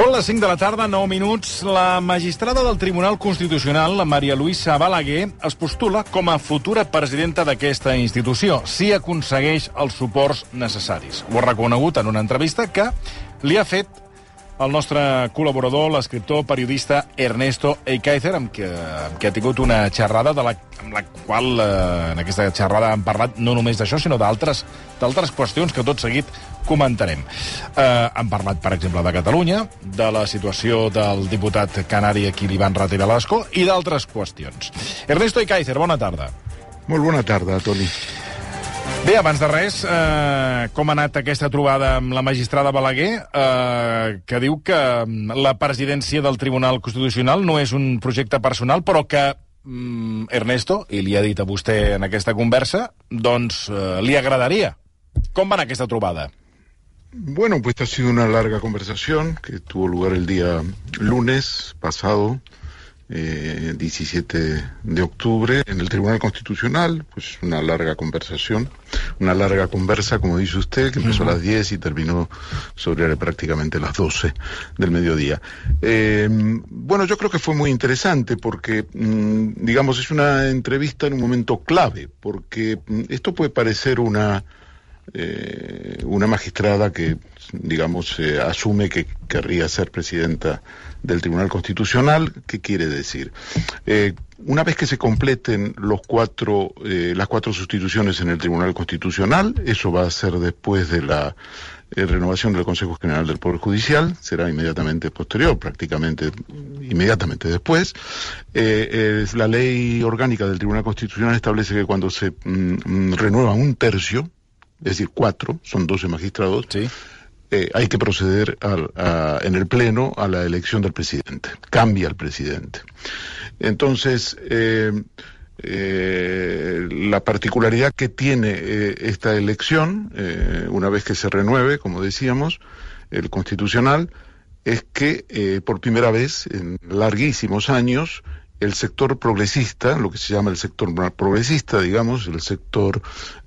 Són les 5 de la tarda, 9 minuts. La magistrada del Tribunal Constitucional, la Maria Luisa Balaguer, es postula com a futura presidenta d'aquesta institució, si aconsegueix els suports necessaris. Ho ha reconegut en una entrevista que li ha fet el nostre col·laborador, l'escriptor, periodista Ernesto Eikaizer, amb amb qui ha tingut una xerrada de la, amb la qual eh, en aquesta xerrada han parlat no només d'això, sinó d'altres qüestions que tot seguit comentarem. Eh, han parlat, per exemple, de Catalunya, de la situació del diputat canari aquí l'Ivan Rati Velasco i d'altres qüestions. Ernesto Eikaizer, bona tarda. Molt bona tarda, Toni. Bé, abans de res, eh, com ha anat aquesta trobada amb la magistrada Balaguer, eh, que diu que mm, la presidència del Tribunal Constitucional no és un projecte personal, però que mm, Ernesto, i li ha dit a vostè en aquesta conversa, doncs eh, li agradaria. Com va anar aquesta trobada? Bueno, pues ha sido una larga conversación que tuvo lugar el día lunes pasado eh, 17 de octubre en el Tribunal Constitucional, pues una larga conversación, una larga conversa, como dice usted, que empezó a las 10 y terminó sobre prácticamente las 12 del mediodía. Eh, bueno, yo creo que fue muy interesante porque, mm, digamos, es una entrevista en un momento clave, porque mm, esto puede parecer una eh, una magistrada que, digamos, eh, asume que querría ser presidenta del Tribunal Constitucional. ¿Qué quiere decir? Eh, una vez que se completen los cuatro, las cuatro sustituciones en el Tribunal Constitucional, eso va a ser después de la renovación del Consejo General del Poder Judicial, será inmediatamente posterior, prácticamente inmediatamente después. La ley orgánica del Tribunal Constitucional establece que cuando se mm, mm, renueva un tercio, es decir, cuatro, son doce magistrados, Sí. eh, hay que proceder a- en el Pleno a la elección del presidente. Cambia el presidente. Entonces, eh, eh, la particularidad que tiene esta elección, una vez que se renueve, como decíamos, el constitucional, es que por primera vez en larguísimos años el sector progresista, lo que se llama el sector progresista, digamos, el sector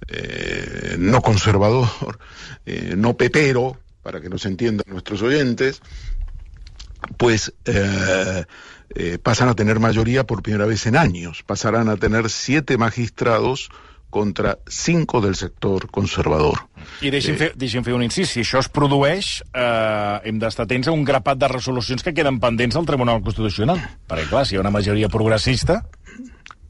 eh, no conservador, eh, no pepero, para que nos entiendan nuestros oyentes, pues eh, pasan a tener mayoría por primera vez en años. Pasarán a tener siete magistrados contra cinco del sector conservador. I deixi'm, fer, deixi'm fer un incís. Si això es produeix, eh, hem d'estar atents a un grapat de resolucions que queden pendents al Tribunal Constitucional. Perquè, clar, si hi ha una majoria progressista...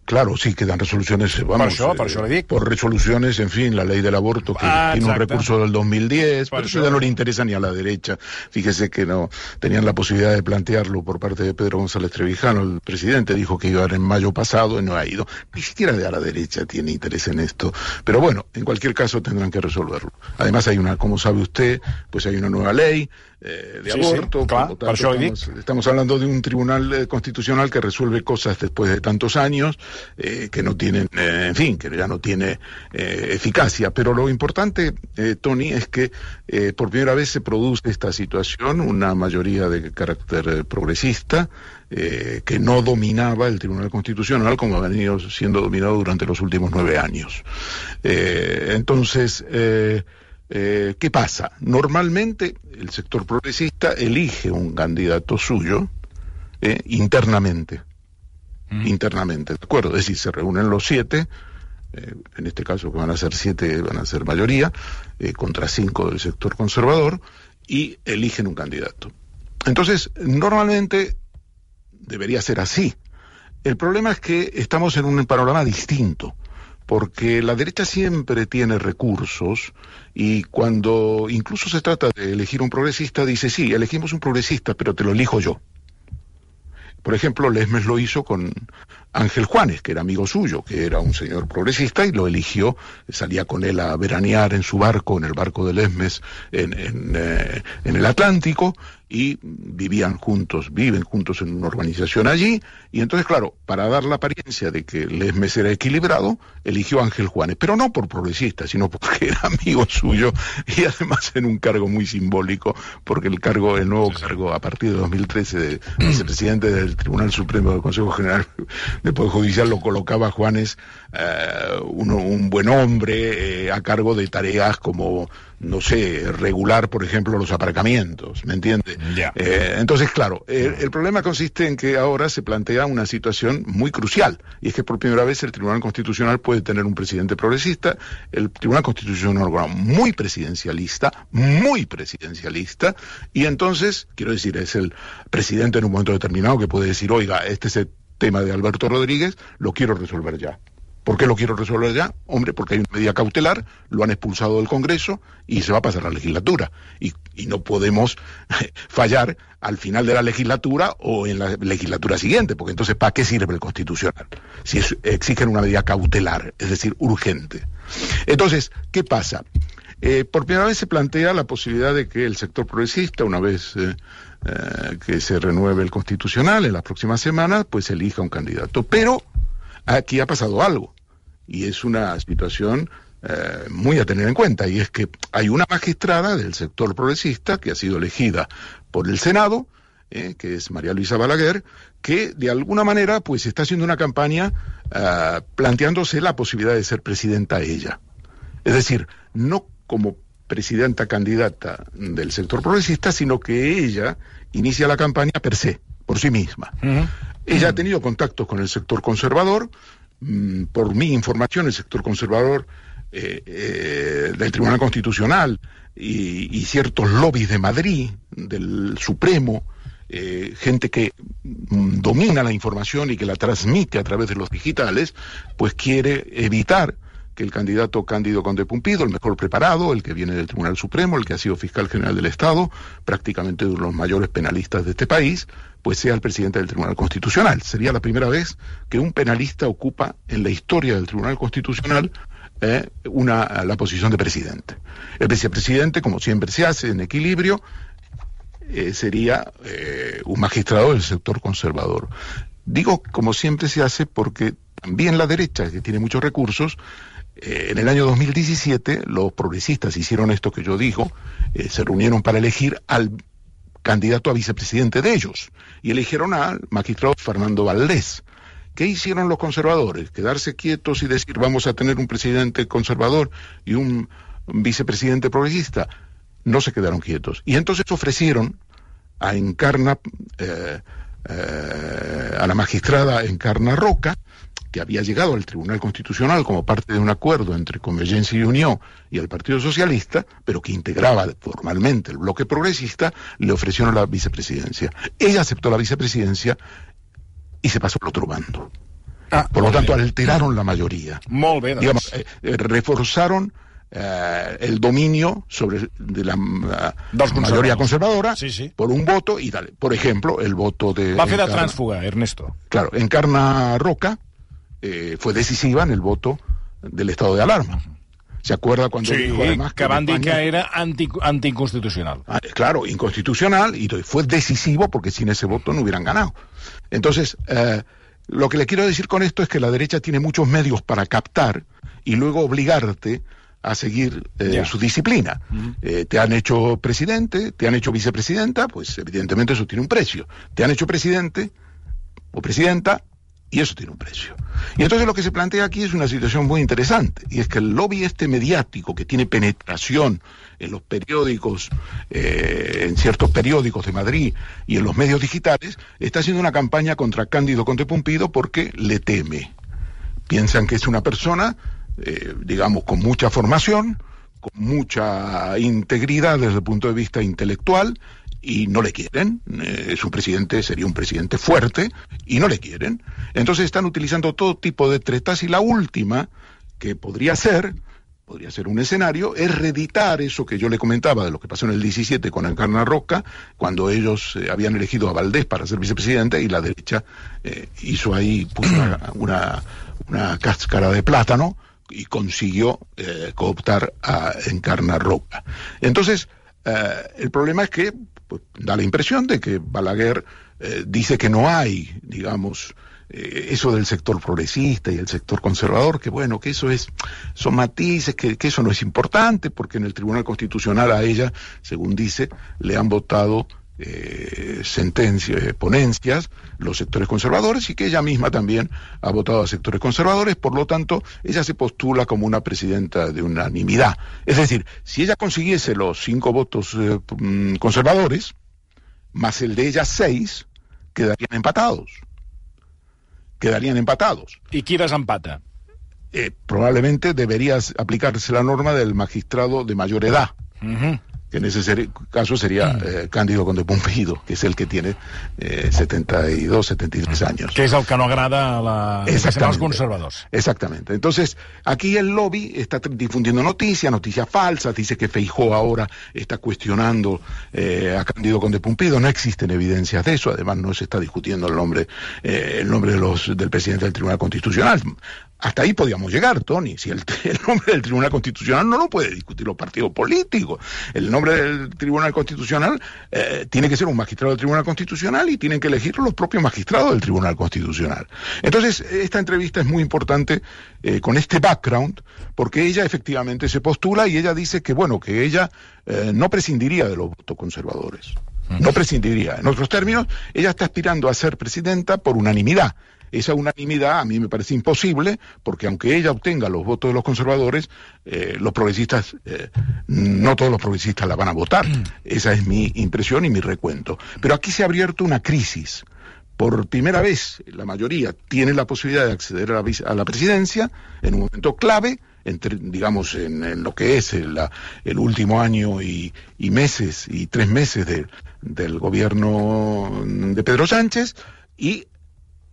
Claro, sí, quedan resoluciones, vamos, això, per això dic. por resoluciones, en fin, la ley del aborto que Ah, tiene un recurso del 2010, Per pero eso ya no le interesa ni a la derecha. Fíjese que no tenían la posibilidad de plantearlo por parte de Pedro González Trevijano, el presidente dijo que iba a ir en mayo pasado y no ha ido. Ni siquiera de a la derecha tiene interés en esto. Pero bueno, en cualquier caso tendrán que resolverlo. Además hay una, como sabe usted, pues hay una nueva ley eh, de Sí, sí, aborto. clar, por tanto, estamos, estamos hablando de un tribunal eh, constitucional que resuelve cosas después de tantos años eh, que no tienen, eh, en fin, que ya no tiene eh, eficacia. Pero lo importante, eh, Tony, es que por primera vez se produce esta situación, una mayoría de carácter progresista, que no dominaba el Tribunal Constitucional como ha venido siendo dominado durante los últimos nueve años. Entonces, ¿qué pasa? Normalmente el sector progresista elige un candidato suyo internamente. Internamente, ¿de acuerdo? Es decir, se reúnen los siete, eh, en este caso que van a ser siete, van a ser mayoría, eh, contra cinco del sector conservador, y eligen un candidato. Entonces, normalmente debería ser así. El problema es que estamos en un panorama distinto, porque la derecha siempre tiene recursos y cuando incluso se trata de elegir un progresista, dice, sí, elegimos un progresista, pero te lo elijo yo. Por ejemplo, Lesmes lo hizo con Ángel Juanes, que era amigo suyo, que era un señor progresista, y lo eligió, salía con él a veranear en su barco, en el barco de Lesmes, en, en, eh, en el Atlántico, y vivían juntos, viven juntos en una urbanización allí, y entonces, claro, para dar la apariencia de que Lesmes era equilibrado, eligió a Ángel Juanes, pero no por progresista, sino porque era amigo suyo, y además en un cargo muy simbólico, porque el cargo, el nuevo cargo a partir de 2013 de vicepresidente del Tribunal Supremo del Consejo General del Poder Judicial lo colocaba Juanes, eh, uno- un buen hombre, eh, a cargo de tareas como no sé, regular, por ejemplo, los aparcamientos, ¿me entiende? Eh, entonces, claro, el, problema consiste en que ahora se plantea una situación muy crucial, y es que por primera vez el Tribunal Constitucional puede tener un presidente progresista, el Tribunal Constitucional muy presidencialista, muy presidencialista, y entonces, quiero decir, es el presidente en un momento determinado que puede decir, oiga, este es el tema de Alberto Rodríguez, lo quiero resolver ya. ¿Por qué lo quiero resolver ya? Hombre, porque hay una medida cautelar, lo han expulsado del Congreso y se va a pasar la legislatura. Y, no podemos fallar al final de la legislatura o en la legislatura siguiente, porque entonces ¿para qué sirve el Constitucional? Si exigen una medida cautelar, es decir, urgente. Entonces, ¿qué pasa? Eh, por primera vez se plantea la posibilidad de que el sector progresista, una vez eh, eh, que se renueve el Constitucional en las próximas semanas, pues elija un candidato. Pero aquí ha pasado algo y es una situación muy a tener en cuenta, y es que hay una magistrada del sector progresista que ha sido elegida por el Senado, que es María Luisa Balaguer, que de alguna manera pues está haciendo una campaña eh, planteándose la posibilidad de ser presidenta ella. Es decir, no como presidenta candidata del sector progresista, sino que ella inicia la campaña per se, por sí misma. Ella ha tenido contactos con el sector conservador, Mm, por mi información, el sector conservador eh, eh, del Tribunal Constitucional y, ciertos lobbies de Madrid, del Supremo, eh, gente que mm, domina la información y que la transmite a través de los digitales, pues quiere evitar que el candidato Cándido Conde Pumpido, el mejor preparado, el que viene del Tribunal Supremo, el que ha sido fiscal general del Estado, prácticamente uno de los mayores penalistas de este país, pues sea el presidente del Tribunal Constitucional. Sería la primera vez que un penalista ocupa en la historia del Tribunal Constitucional eh, una, la posición de presidente. El vicepresidente, como siempre se hace en equilibrio, eh, sería eh, un magistrado del sector conservador. Digo como siempre se hace porque también la derecha, que tiene muchos recursos, en el año 2017 los progresistas hicieron esto que yo digo, se reunieron para elegir al candidato a vicepresidente de ellos y eligieron al magistrado Fernando Valdés. ¿Qué hicieron los conservadores? Quedarse quietos y decir vamos a tener un presidente conservador y un vicepresidente progresista. No se quedaron quietos. Y entonces ofrecieron a Encarna, eh, eh, a la magistrada Encarna Roca, que había llegado al Tribunal Constitucional como parte de un acuerdo entre Convergencia y Unión y el Partido Socialista, pero que integraba formalmente el bloque progresista, le ofrecieron la vicepresidencia. Ella aceptó la vicepresidencia y se pasó al otro bando. Ah, Por lo tanto, alteraron la mayoría. Digamos, eh, eh, reforzaron eh, el dominio sobre de la mayoría conservadora por un voto y tal. Por ejemplo, el voto de... Va a la transfuga, Ernesto. Claro, Encarna Roca, eh, fue decisiva en el voto del estado de alarma. ¿Se acuerda cuando dijo además que, que era anti, anticonstitucional? Ah, claro, inconstitucional y fue decisivo porque sin ese voto no hubieran ganado. Entonces, eh, lo que le quiero decir con esto es que la derecha tiene muchos medios para captar y luego obligarte a seguir eh, su disciplina. te han hecho presidente, te han hecho vicepresidenta, pues evidentemente eso tiene un precio. Te han hecho presidente o presidenta, y eso tiene un precio. Y entonces lo que se plantea aquí es una situación muy interesante, y es que el lobby este mediático que tiene penetración en los periódicos, eh, en ciertos periódicos de Madrid y en los medios digitales, está haciendo una campaña contra Cándido Conte Pumpido porque le teme. Piensan que es una persona, eh, digamos, con mucha formación, con mucha integridad desde el punto de vista intelectual, y no le quieren. Eh, es un presidente, sería un presidente fuerte y no le quieren. Entonces están utilizando todo tipo de tretas y la última que podría ser, podría ser un escenario, es reeditar eso que yo le comentaba de lo que pasó en el 17 con Encarna Roca, cuando ellos eh, habían elegido a Valdés para ser vicepresidente y la derecha eh, hizo ahí, una, una, cáscara de plátano y consiguió cooptar a Encarna Roca. Entonces, el problema es que da la impresión de que Balaguer eh, dice que no hay, digamos, eh, eso del sector progresista y el sector conservador, que bueno, que eso es, son matices, que, eso no es importante, porque en el Tribunal Constitucional a ella, según dice, le han votado eh, sentencias, eh, ponencias, los sectores conservadores y que ella misma también ha votado a sectores conservadores, por lo tanto, ella se postula como una presidenta de unanimidad. Es decir, si ella consiguiese los cinco votos eh, mm, conservadores, más el de ella seis, quedarían empatados. Quedarían empatados. ¿Y quién empata? Eh, probablemente debería aplicarse la norma del magistrado de mayor edad que en ese caso sería mm. eh, Cándido Conde Pumpido, que es el que tiene eh, 72, 73 años. Que es el que no agrada a, la... los conservadores. Exactamente. Entonces, aquí el lobby está difundiendo noticias, noticias falsas, dice que Feijó ahora está cuestionando eh, a Cándido Conde Pumpido, no existen evidencias de eso, además no se está discutiendo el nombre, eh, el nombre de los, del presidente del Tribunal Constitucional. Hasta ahí podíamos llegar, Tony. Si el, nombre del Tribunal Constitucional no lo puede discutir los partidos políticos. El nombre del Tribunal Constitucional eh, tiene que ser un magistrado del Tribunal Constitucional y tienen que elegirlo los propios magistrados del Tribunal Constitucional. Entonces, esta entrevista es muy importante eh, con este background, porque ella efectivamente se postula y ella dice que, bueno, que ella eh, no prescindiría de los votos conservadores. No prescindiría. En otros términos, ella está aspirando a ser presidenta por unanimidad. Esa unanimidad a mí me parece imposible, porque aunque ella obtenga los votos de los conservadores, eh, los progresistas, eh, no todos los progresistas la van a votar. Esa es mi impresión y mi recuento. Pero aquí se ha abierto una crisis. Por primera vez, la mayoría tiene la posibilidad de acceder a la, presidencia en un momento clave, entre, digamos, en, lo que es el, último año y, meses y tres meses del gobierno de Pedro Sánchez, y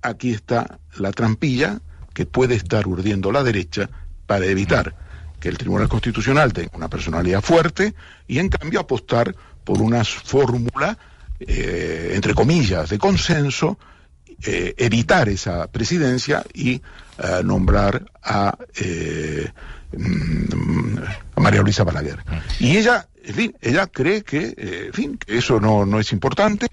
aquí está la trampilla que puede estar urdiendo la derecha para evitar que el Tribunal Constitucional tenga una personalidad fuerte y en cambio apostar por una fórmula, eh, entre comillas, de consenso, eh, evitar esa presidencia y eh, nombrar a, mm, a, María Luisa Balaguer. Y ella, en fin, ella cree que, en fin, que eso no, no es importante,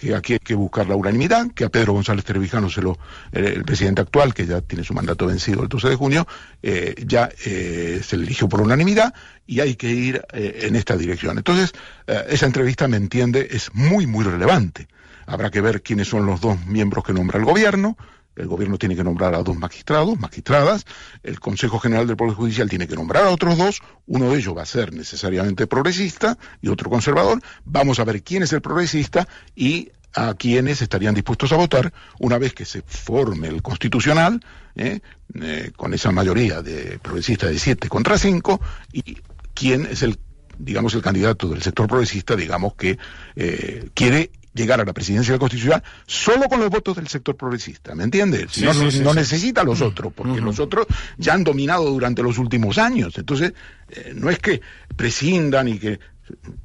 que aquí hay que buscar la unanimidad, que a Pedro González Trevijano se lo, el, presidente actual, que ya tiene su mandato vencido el 12 de junio, eh, ya eh, se eligió por unanimidad y hay que ir eh, en esta dirección. Entonces, esa entrevista, me entiende, es muy, muy relevante. Habrá que ver quiénes son los dos miembros que nombra el gobierno, el gobierno tiene que nombrar a dos magistrados, magistradas, el Consejo General del Poder Judicial tiene que nombrar a otros dos, uno de ellos va a ser necesariamente progresista y otro conservador, vamos a ver quién es el progresista y a quienes estarían dispuestos a votar una vez que se forme el constitucional, ¿eh? Eh, con esa mayoría de progresistas de siete contra cinco, y quién es el digamos, el candidato del sector progresista, digamos, que eh, quiere llegar a la presidencia de la Constitucional solo con los votos del sector progresista, ¿me entiendes? no, necesita a los otros, porque los otros ya han dominado durante los últimos años. Entonces, eh, no es que prescindan y que,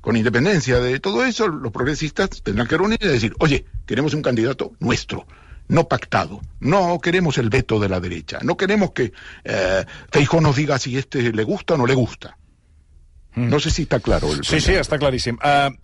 con independencia de todo eso, los progresistas tendrán que reunir y decir, oye, queremos un candidato nuestro no pactado. No queremos el veto de la derecha. No queremos que eh, Feijó nos diga si este le gusta o no le gusta. Mm. No sé si està clar. El sí, sí, està claríssim. Uh,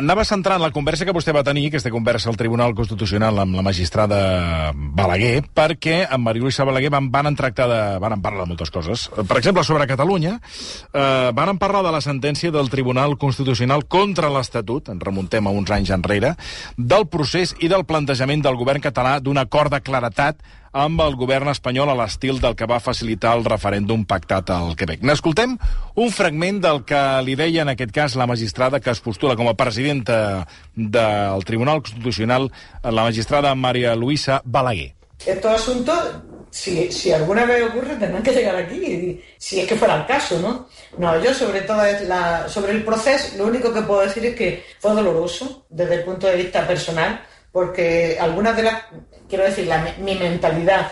anava centrant la conversa que vostè va tenir, aquesta conversa al Tribunal Constitucional amb la magistrada Balaguer, perquè amb Maria Luisa Balaguer van, van tractar de... van parlar de moltes coses. Per exemple, sobre Catalunya, uh, van parlar de la sentència del Tribunal Constitucional contra l'Estatut, en remuntem a uns anys enrere, del procés i del plantejament del govern català d'un acord de claretat amb el govern espanyol a l'estil del que va facilitar el referèndum pactat al Quebec. N'escoltem un fragment del que li deia en aquest cas la magistrada que es postula com a presidenta del Tribunal Constitucional, la magistrada María Luisa Balaguer. Estos asuntos, si, si alguna vez ocurre, tendrán que llegar aquí, si es que fuera el caso, ¿no? No, yo sobre todo es la, sobre el proceso, lo único que puedo decir es que fue doloroso desde el punto de vista personal, porque algunas de las, quiero decir, mi mentalidad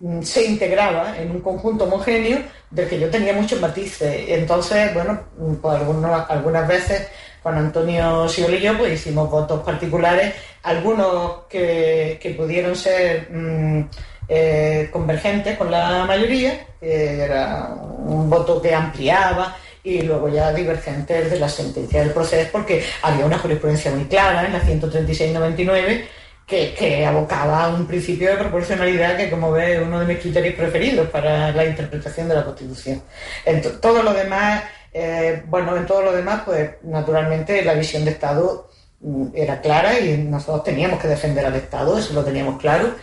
mm, se integraba en un conjunto homogéneo del que yo tenía muchos matices. Entonces, bueno, pues algunas veces con Antonio Siol y yo pues hicimos votos particulares, algunos que, pudieron ser mm, eh, convergentes con la mayoría, que era un voto que ampliaba, y luego ya divergentes de la sentencia del proceso, porque había una jurisprudencia muy clara en la 136-99 que, que, abocaba a un principio de proporcionalidad que, como ve, es uno de mis criterios preferidos para la interpretación de la Constitución. En todo lo demás, eh, bueno, en todo lo demás, pues naturalmente la visión de Estado mm, era clara y nosotros teníamos que defender al Estado, eso lo teníamos claro.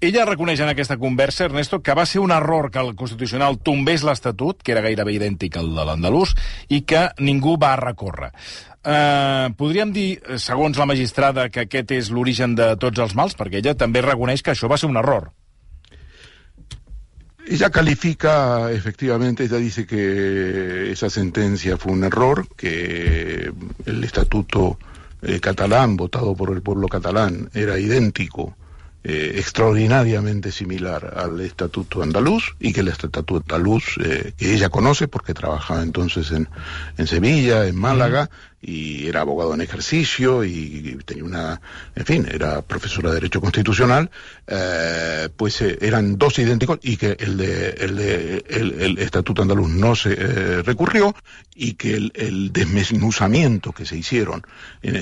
Ella reconeix en aquesta conversa, Ernesto, que va ser un error que el Constitucional tombés l'Estatut, que era gairebé idèntic al de l'andalús, i que ningú va recórrer. Uh, podríem dir, segons la magistrada, que aquest és l'origen de tots els mals? Perquè ella també reconeix que això va ser un error. Ella califica, efectivamente, ella dice que esa sentencia fue un error, que el estatuto eh, catalán, votado por el pueblo catalán, era idéntico eh, extraordinariamente similar al Estatuto andaluz y que el Estatuto andaluz, eh, que ella conoce porque trabajaba entonces en, en Sevilla, en Málaga, y era abogado en ejercicio y tenía una, en fin, era profesora de Derecho Constitucional, eh, pues eh, eran dos idénticos y que el de el, de, el, Estatuto andaluz no se eh, recurrió y que el, el, desmenuzamiento que se hicieron,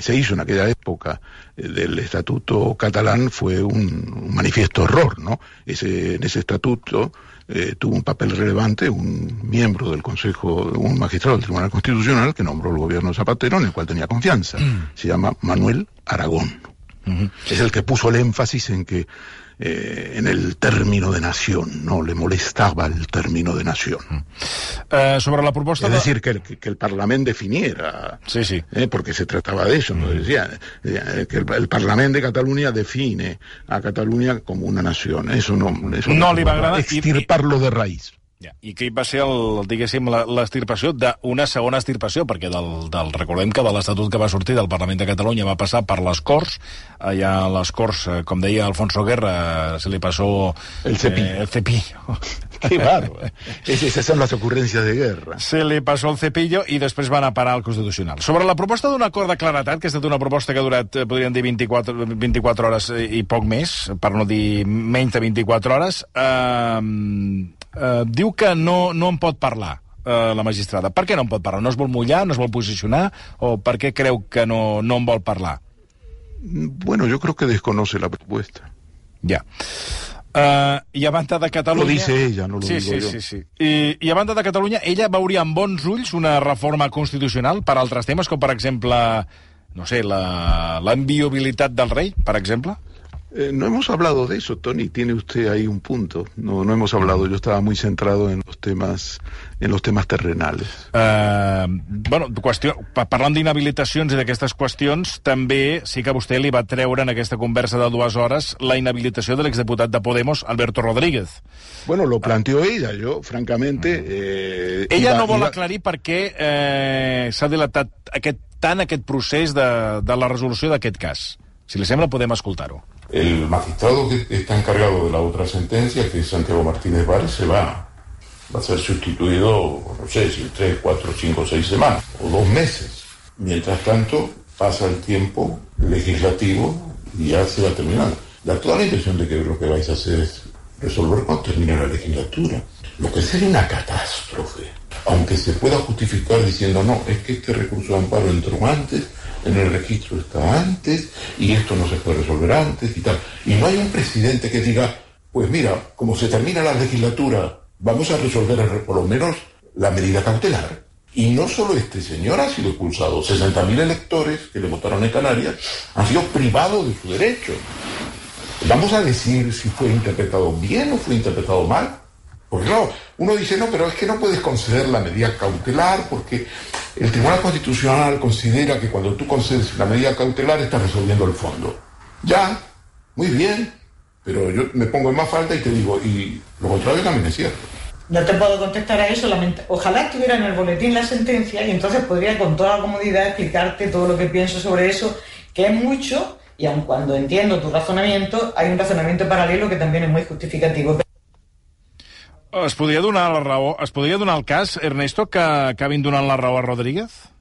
se hizo en aquella época eh, del Estatuto catalán fue un, un manifiesto error, ¿no? Ese, en ese estatuto eh, tuvo un papel relevante un miembro del Consejo, un magistrado del Tribunal Constitucional que nombró el gobierno Zapatero, en el cual tenía confianza. Mm. Se llama Manuel Aragón. Uh -huh. Es el que puso el énfasis en que eh, en el término de nación, no le molestaba el término de nación. Uh, sobre la proposta... Es decir, que el, que el Parlament definiera, sí, sí. Eh, porque se trataba de eso, ¿no? decía eh, que el, el Parlament de Cataluña define a Cataluña como una nación. Eso no, eso no, no li va agradar. Extirparlo de raïs. Ja. I que va ser, el, diguéssim, l'estirpació d'una segona estirpació, perquè del, del, recordem que de l'Estatut que va sortir del Parlament de Catalunya va passar per les Corts, allà a les Corts, eh, com deia Alfonso Guerra, se li passó... El cepillo. Eh, el cepillo. Qué bárbaro. Esas son las ocurrencias de guerra. Se li passó el cepillo i després van a parar al Constitucional. Sobre la proposta d'un acord de claretat, que ha estat una proposta que ha durat, eh, podríem dir, 24, 24 hores i poc més, per no dir menys de 24 hores, eh, eh, diu que no, no en pot parlar eh, la magistrada. Per què no en pot parlar? No es vol mullar, no es vol posicionar, o per què creu que no, no en vol parlar? Bueno, yo creo que desconoce la propuesta. Ja. Uh, I a banda de Catalunya... Lo dice ella, no lo sí, digo sí, yo. Sí, sí. I, I a banda de Catalunya, ella veuria amb bons ulls una reforma constitucional per altres temes, com per exemple, no sé, la, la inviolabilitat del rei, per exemple? Eh, no hemos hablado de eso, Tony. Tiene usted ahí un punto. No, no hemos hablado. Yo estaba muy centrado en los temas, en los temas terrenales. Uh, bueno, qüestió, parlant d'inhabilitacions i d'aquestes qüestions, també sí que vostè li va treure en aquesta conversa de dues hores la inhabilitació de l'exdiputat de Podemos, Alberto Rodríguez. Bueno, lo planteó uh. ella. Yo, francamente... Eh, ella iba, no vol iba... aclarir per què eh, s'ha dilatat aquest, tant aquest procés de, de la resolució d'aquest cas. Si li sembla, podem escoltar-ho. El magistrado que está encargado de la otra sentencia, que es Santiago Martínez Vares, se va. Va a ser sustituido, no sé, si tres, cuatro, cinco, seis semanas o dos meses. Mientras tanto, pasa el tiempo legislativo y ya se va terminando. La impresión de que lo que vais a hacer es resolver cuando termine la legislatura. Lo que sería una catástrofe. Aunque se pueda justificar diciendo, no, es que este recurso de amparo entró antes, en el registro está antes y esto no se puede resolver antes y tal. Y no hay un presidente que diga, pues mira, como se termina la legislatura, vamos a resolver por lo menos la medida cautelar. Y no solo este señor ha sido expulsado, 60.000 electores que le votaron en Canarias han sido privados de su derecho. Vamos a decir si fue interpretado bien o fue interpretado mal. Porque claro, uno dice, no, pero es que no puedes conceder la medida cautelar porque el Tribunal Constitucional considera que cuando tú concedes una medida cautelar estás resolviendo el fondo. Ya, muy bien, pero yo me pongo en más falta y te digo, y lo contrario también es cierto. No te puedo contestar a eso, ojalá estuviera en el boletín la sentencia y entonces podría con toda comodidad explicarte todo lo que pienso sobre eso, que es mucho, y aun cuando entiendo tu razonamiento, hay un razonamiento paralelo que también es muy justificativo. Es podria donar la raó, es podria donar el cas, Ernesto, que acabin donant la raó a Rodríguez?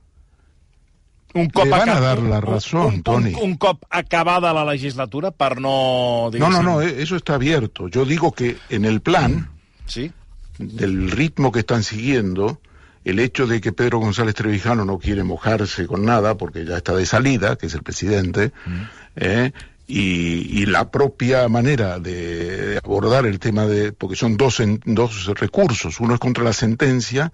Un cop Le van a dar la razón, un, un, Tony. Un, un cop acabada la legislatura per no... No, no, no, eso está abierto. Yo digo que en el plan ¿Sí? del ritmo que están siguiendo, el hecho de que Pedro González Trevijano no quiere mojarse con nada, porque ya está de salida, que es el presidente, mm. eh, y, y, la propia manera de abordar el tema de, porque son dos, en, dos recursos, uno es contra la sentencia,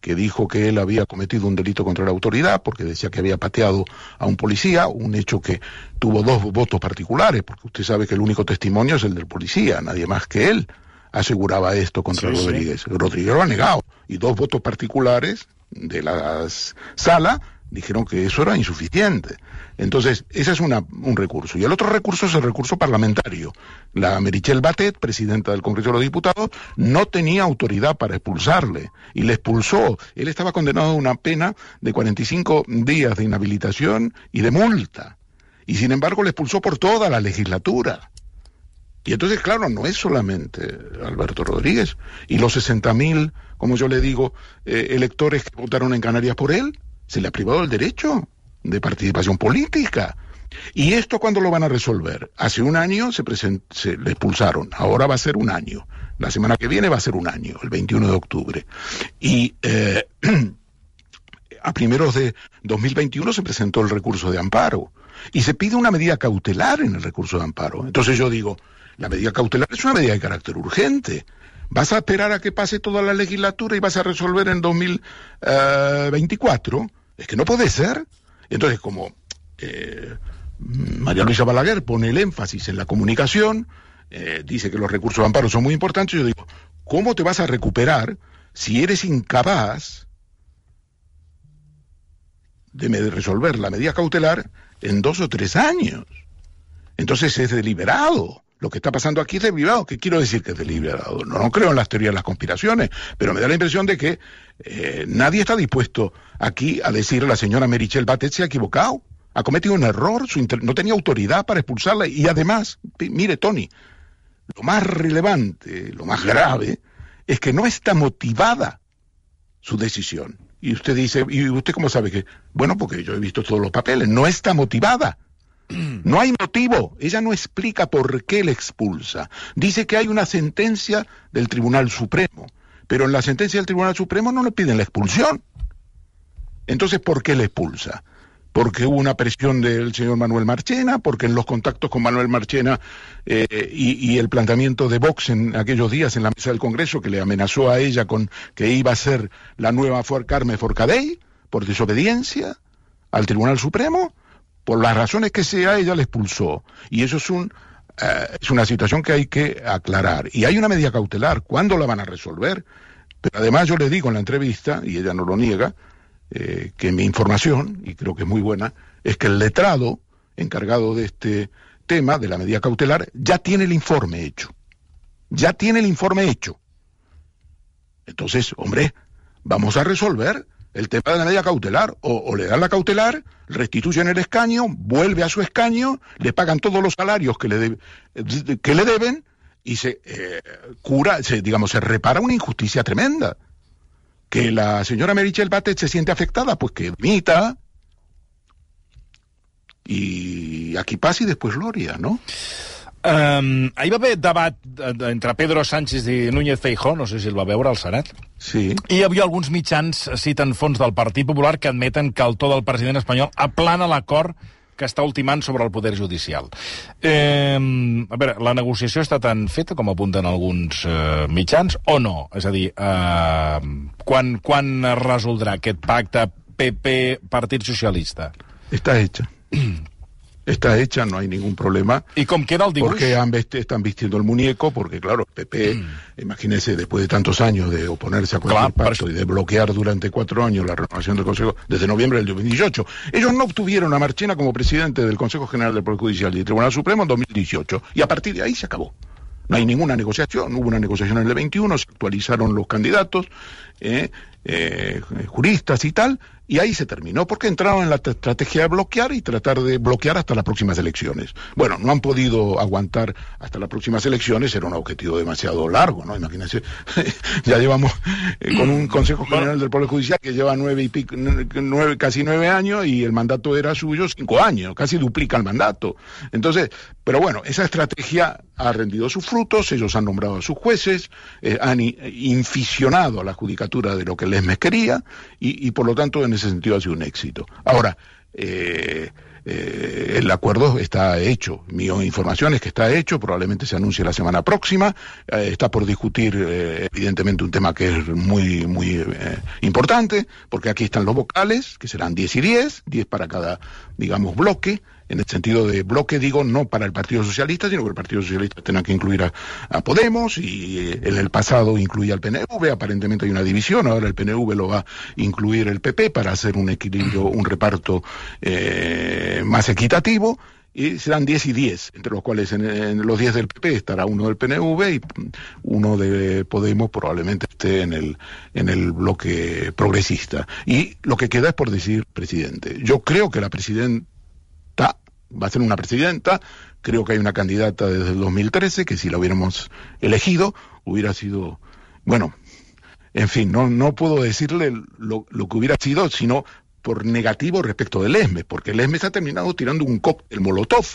que dijo que él había cometido un delito contra la autoridad porque decía que había pateado a un policía, un hecho que tuvo dos votos particulares, porque usted sabe que el único testimonio es el del policía, nadie más que él aseguraba esto contra Sí, sí. Rodríguez. Rodríguez lo ha negado y dos votos particulares de la sala dijeron que eso era insuficiente. Entonces, ese es un recurso. Y el otro recurso es el recurso parlamentario. La Merichel Batet, presidenta del Congreso de los Diputados, no tenía autoridad para expulsarle y le expulsó. Él estaba condenado a una pena de 45 días de inhabilitación y de multa. Y sin embargo le expulsó por toda la legislatura. Y entonces, claro, no es solamente Alberto Rodríguez y los 60.000, como yo le digo, eh, electores que votaron en Canarias por él, se le ha privado el derecho de participación política. ¿Y esto cuándo lo van a resolver? Hace un año se, se le expulsaron, ahora va a ser un año. La semana que viene va a ser un año, el 21 de octubre. Y eh, a primeros de 2021 se presentó el recurso de amparo y se pide una medida cautelar en el recurso de amparo. Entonces yo digo, la medida cautelar es una medida de carácter urgente. ¿Vas a esperar a que pase toda la legislatura y vas a resolver en 2024? Es que no puede ser. Entonces, como eh, María Luisa Balaguer pone el énfasis en la comunicación, eh, dice que los recursos de amparo son muy importantes, yo digo, ¿cómo te vas a recuperar si eres incapaz de resolver la medida cautelar en dos o tres años. Entonces es deliberado. Lo que está pasando aquí es deliberado. ¿Qué quiero decir que es deliberado? No, no creo en las teorías de las conspiraciones, pero me da la impresión de que eh, nadie está dispuesto aquí a decir a la señora Merichel Batet se ha equivocado. Ha cometido un error, no tenía autoridad para expulsarla y además, mire Tony, lo más relevante, lo más grave, es que no está motivada su decisión. Y usted dice, ¿y usted cómo sabe que? Bueno, porque yo he visto todos los papeles, no está motivada. No hay motivo. Ella no explica por qué le expulsa. Dice que hay una sentencia del Tribunal Supremo, pero en la sentencia del Tribunal Supremo no le piden la expulsión. Entonces, ¿por qué le expulsa? Porque hubo una presión del señor Manuel Marchena, porque en los contactos con Manuel Marchena eh, y, el planteamiento de Vox en aquellos días en la mesa del Congreso, que le amenazó a ella con que iba a ser la nueva For Carme Forcadell, por desobediencia al Tribunal Supremo, por las razones que sea, ella le expulsó. Y eso es un eh, es una situación que hay que aclarar. Y hay una medida cautelar. ¿Cuándo la van a resolver? Pero además yo le digo en la entrevista, y ella no lo niega, eh, que mi información, y creo que es muy buena, es que el letrado encargado de este tema, de la medida cautelar, ya tiene el informe hecho. Ya tiene el informe hecho. Entonces, hombre, vamos a resolver el tema de la medida cautelar. O, le dan la cautelar, restituyen el escaño, vuelve a su escaño, le pagan todos los salarios que le, que le deben y se eh, cura, digamos, se repara una injusticia tremenda. Que la señora Merichel Batet se siente afectada, pues que dimita. Y aquí paz y después gloria, ¿no? Um, ahir va haver debat eh, entre Pedro Sánchez i Núñez Feijó, no sé si el va veure al Senat, Sí. i hi havia alguns mitjans citen fons del Partit Popular que admeten que el to del president espanyol aplana l'acord que està ultimant sobre el poder judicial. Eh, a veure, la negociació està tan feta com apunten alguns eh, mitjans o no? És a dir, eh, quan, quan es resoldrà aquest pacte PP-Partit Socialista? Está hecha. Está hecha, no hay ningún problema. I com queda el dibuix? Porque han vest- están vistiendo el muñeco, porque claro, el PP, imagínense, después de tantos años de oponerse a cualquier Claro, pacto y de bloquear durante cuatro años la renovación del Consejo, desde noviembre del 2018, ellos no obtuvieron a Marchena como presidente del Consejo General del Poder Judicial y del Tribunal Supremo en 2018, y a partir de ahí se acabó. No hay ninguna negociación, hubo una negociación en el 21, se actualizaron los candidatos, eh, eh, juristas y tal, y ahí se terminó, porque entraron en la estrategia de bloquear y tratar de bloquear hasta las próximas elecciones. Bueno, no han podido aguantar hasta las próximas elecciones, era un objetivo demasiado largo, ¿no? Imagínense, ya llevamos eh, con un Consejo General del Poder Judicial que lleva nueve y pico, nueve, casi nueve años y el mandato era suyo cinco años, casi duplica el mandato. Entonces, pero bueno, esa estrategia ha rendido sus frutos, ellos han nombrado a sus jueces, eh, han inficionado a la judicatura de lo que Lesmes quería y, y por lo tanto en ese sentido ha sido un éxito. Ahora, eh, eh, el acuerdo está hecho. Mi información es que está hecho, probablemente se anuncie la semana próxima. Eh, está por discutir, evidentemente, un tema que es muy, muy importante, porque aquí están los vocales, que serán 10 y 10, 10 para cada, digamos, bloque. En el sentido de bloque, digo, no para el Partido Socialista, sino que el Partido Socialista tenga que incluir a, a Podemos y eh, en el pasado incluía al PNV, aparentemente hay una división, ahora el PNV lo va a incluir el PP para hacer un equilibrio, un reparto eh, más equitativo y serán 10 y 10, entre los cuales en, en los 10 del PP estará uno del PNV y uno de Podemos probablemente esté en el, en el bloque progresista. Y lo que queda es por decir presidente. Yo creo que la presidenta va a ser una presidenta, creo que hay una candidata desde el 2013 que si la hubiéramos elegido hubiera sido, bueno, en fin, no, no puedo decirle lo, que hubiera sido, sino por negativo respecto del ESME, porque el ESME se ha terminado tirando un cóctel Molotov.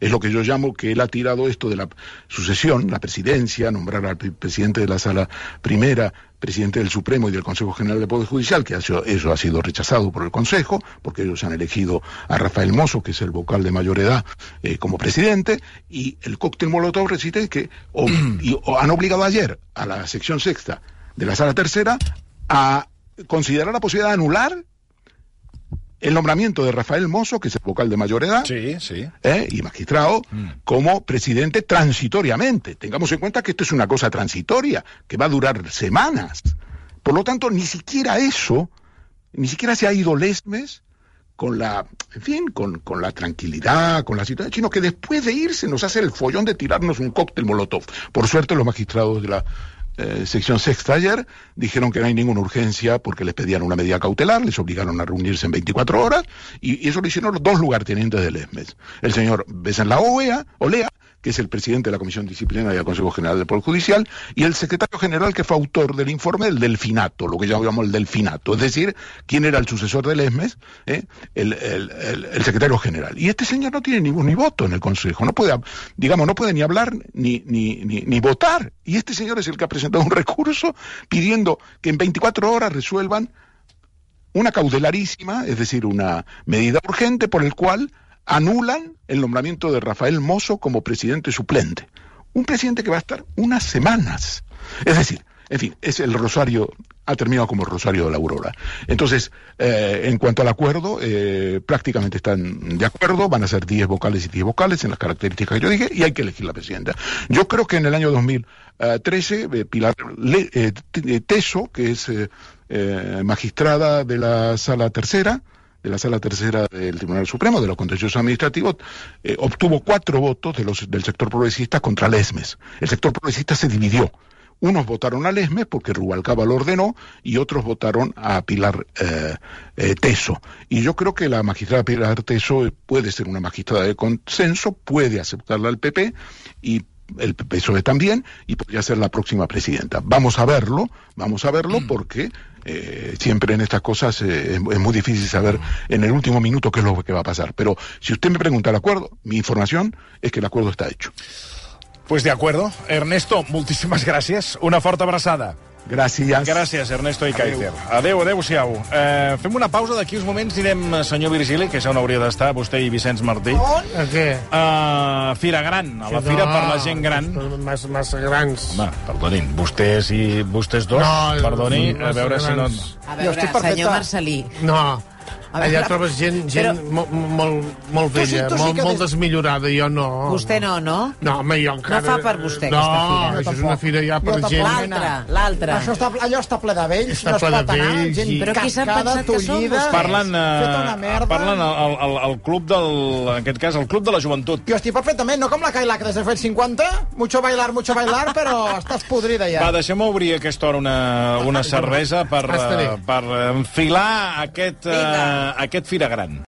Es lo que yo llamo que él ha tirado esto de la sucesión, la presidencia, nombrar al pre- presidente de la sala primera, presidente del Supremo y del Consejo General del Poder Judicial, que eso ha sido rechazado por el Consejo, porque ellos han elegido a Rafael Mozo, que es el vocal de mayor edad, eh, como presidente, y el cóctel Molotov resiste que o- y- o han obligado ayer a la sección sexta de la sala tercera a considerar la posibilidad de anular el nombramiento de Rafael Mozo, que es el vocal de mayor edad, Sí, sí. ¿eh? y magistrado, como presidente transitoriamente. Tengamos en cuenta que esto es una cosa transitoria, que va a durar semanas. Por lo tanto, ni siquiera eso, ni siquiera se ha ido Lesmes con la, en fin, con, con la tranquilidad, con la situación, sino que después de irse nos hace el follón de tirarnos un cóctel molotov. Por suerte los magistrados de la eh, sección sexta ayer dijeron que no hay ninguna urgencia porque les pedían una medida cautelar, les obligaron a reunirse en 24 horas y, eso lo hicieron los dos lugartenientes del ESMES. El señor Besenla Olea, Olea, que es el presidente de la Comisión Disciplinaria del Consejo General del Poder Judicial, y el secretario general que fue autor del informe, el delfinato, lo que llamamos el delfinato, es decir, quién era el sucesor del ESMES, ¿eh? el, secretario general. Y este señor no tiene ningún ni voto en el Consejo, no puede, digamos, no puede ni hablar ni, ni, ni, ni votar. Y este señor es el que ha presentado un recurso pidiendo que en 24 horas resuelvan una cautelarísima, es decir, una medida urgente por el cual anulan el nombramiento de Rafael Mozo como presidente suplente. Un presidente que va a estar unas semanas. Es decir, en fin, es el Rosario, ha terminado como el Rosario de la Aurora. Entonces, eh, en cuanto al acuerdo, eh, prácticamente están de acuerdo, van a ser 10 vocales y 10 vocales en las características que yo dije, y hay que elegir la presidenta. Yo creo que en el año 2013, eh, Pilar Le- eh, eh, Teso, que es magistrada de la sala tercera, de la sala tercera del Tribunal Supremo, de los contenciosos administrativos, eh, obtuvo cuatro votos del sector progresista contra Lesmes. El sector progresista se dividió. Unos votaron a Lesmes porque Rubalcaba lo ordenó y otros votaron a Pilar eh, eh, Teso. Y yo creo que la magistrada Pilar Teso puede ser una magistrada de consenso, puede aceptarla al PP y el PSOE también y podría ser la próxima presidenta. Vamos a verlo, vamos a verlo porque eh, siempre en estas cosas eh, es, muy difícil saber en el último minuto qué es lo que va a pasar. Pero si usted me pregunta el acuerdo, mi información es que el acuerdo está hecho. Pues de acuerdo. Ernesto, moltíssimes gràcies. Una forta abraçada. Gràcies. Gràcies, Ernesto i Kaiser. Adéu, adéu-siau. Eh, fem una pausa, d'aquí uns moments anirem, eh, senyor Virgili, que és on hauria d'estar, vostè i Vicenç Martí, A què? a Fira Gran, a la Fira per la gent gran. Massa, massa grans. Va, perdonin, vostès i vostès dos, No, perdoni, a veure si no... grans. A Jo veure, senyor Marcelí. No, allà trobes gent, gent però- molt, molt, molt Tu sí, vella, tu sí molt, que molt des- desmillorada, jo no. Vostè no, no? No, home, jo encara... fa per vostè, no, aquesta fira. No, això és una fira ja per Jo gent... L'altra, l'altra. Això està, allò està ple de vells, Està no es pot anar, vells gent i- Però qui s'ha pensat que són vostès? Parlen, merda. parlen al, al, al club del... En aquest cas, el club de la joventut. Jo estic perfectament, no com la Kaila, que des de fet 50, mucho bailar, mucho bailar, però estàs podrida ja. Va, deixem obrir a aquesta hora una, una cervesa per, eh, per enfilar aquest, Vinga. Aquest Fira Gran.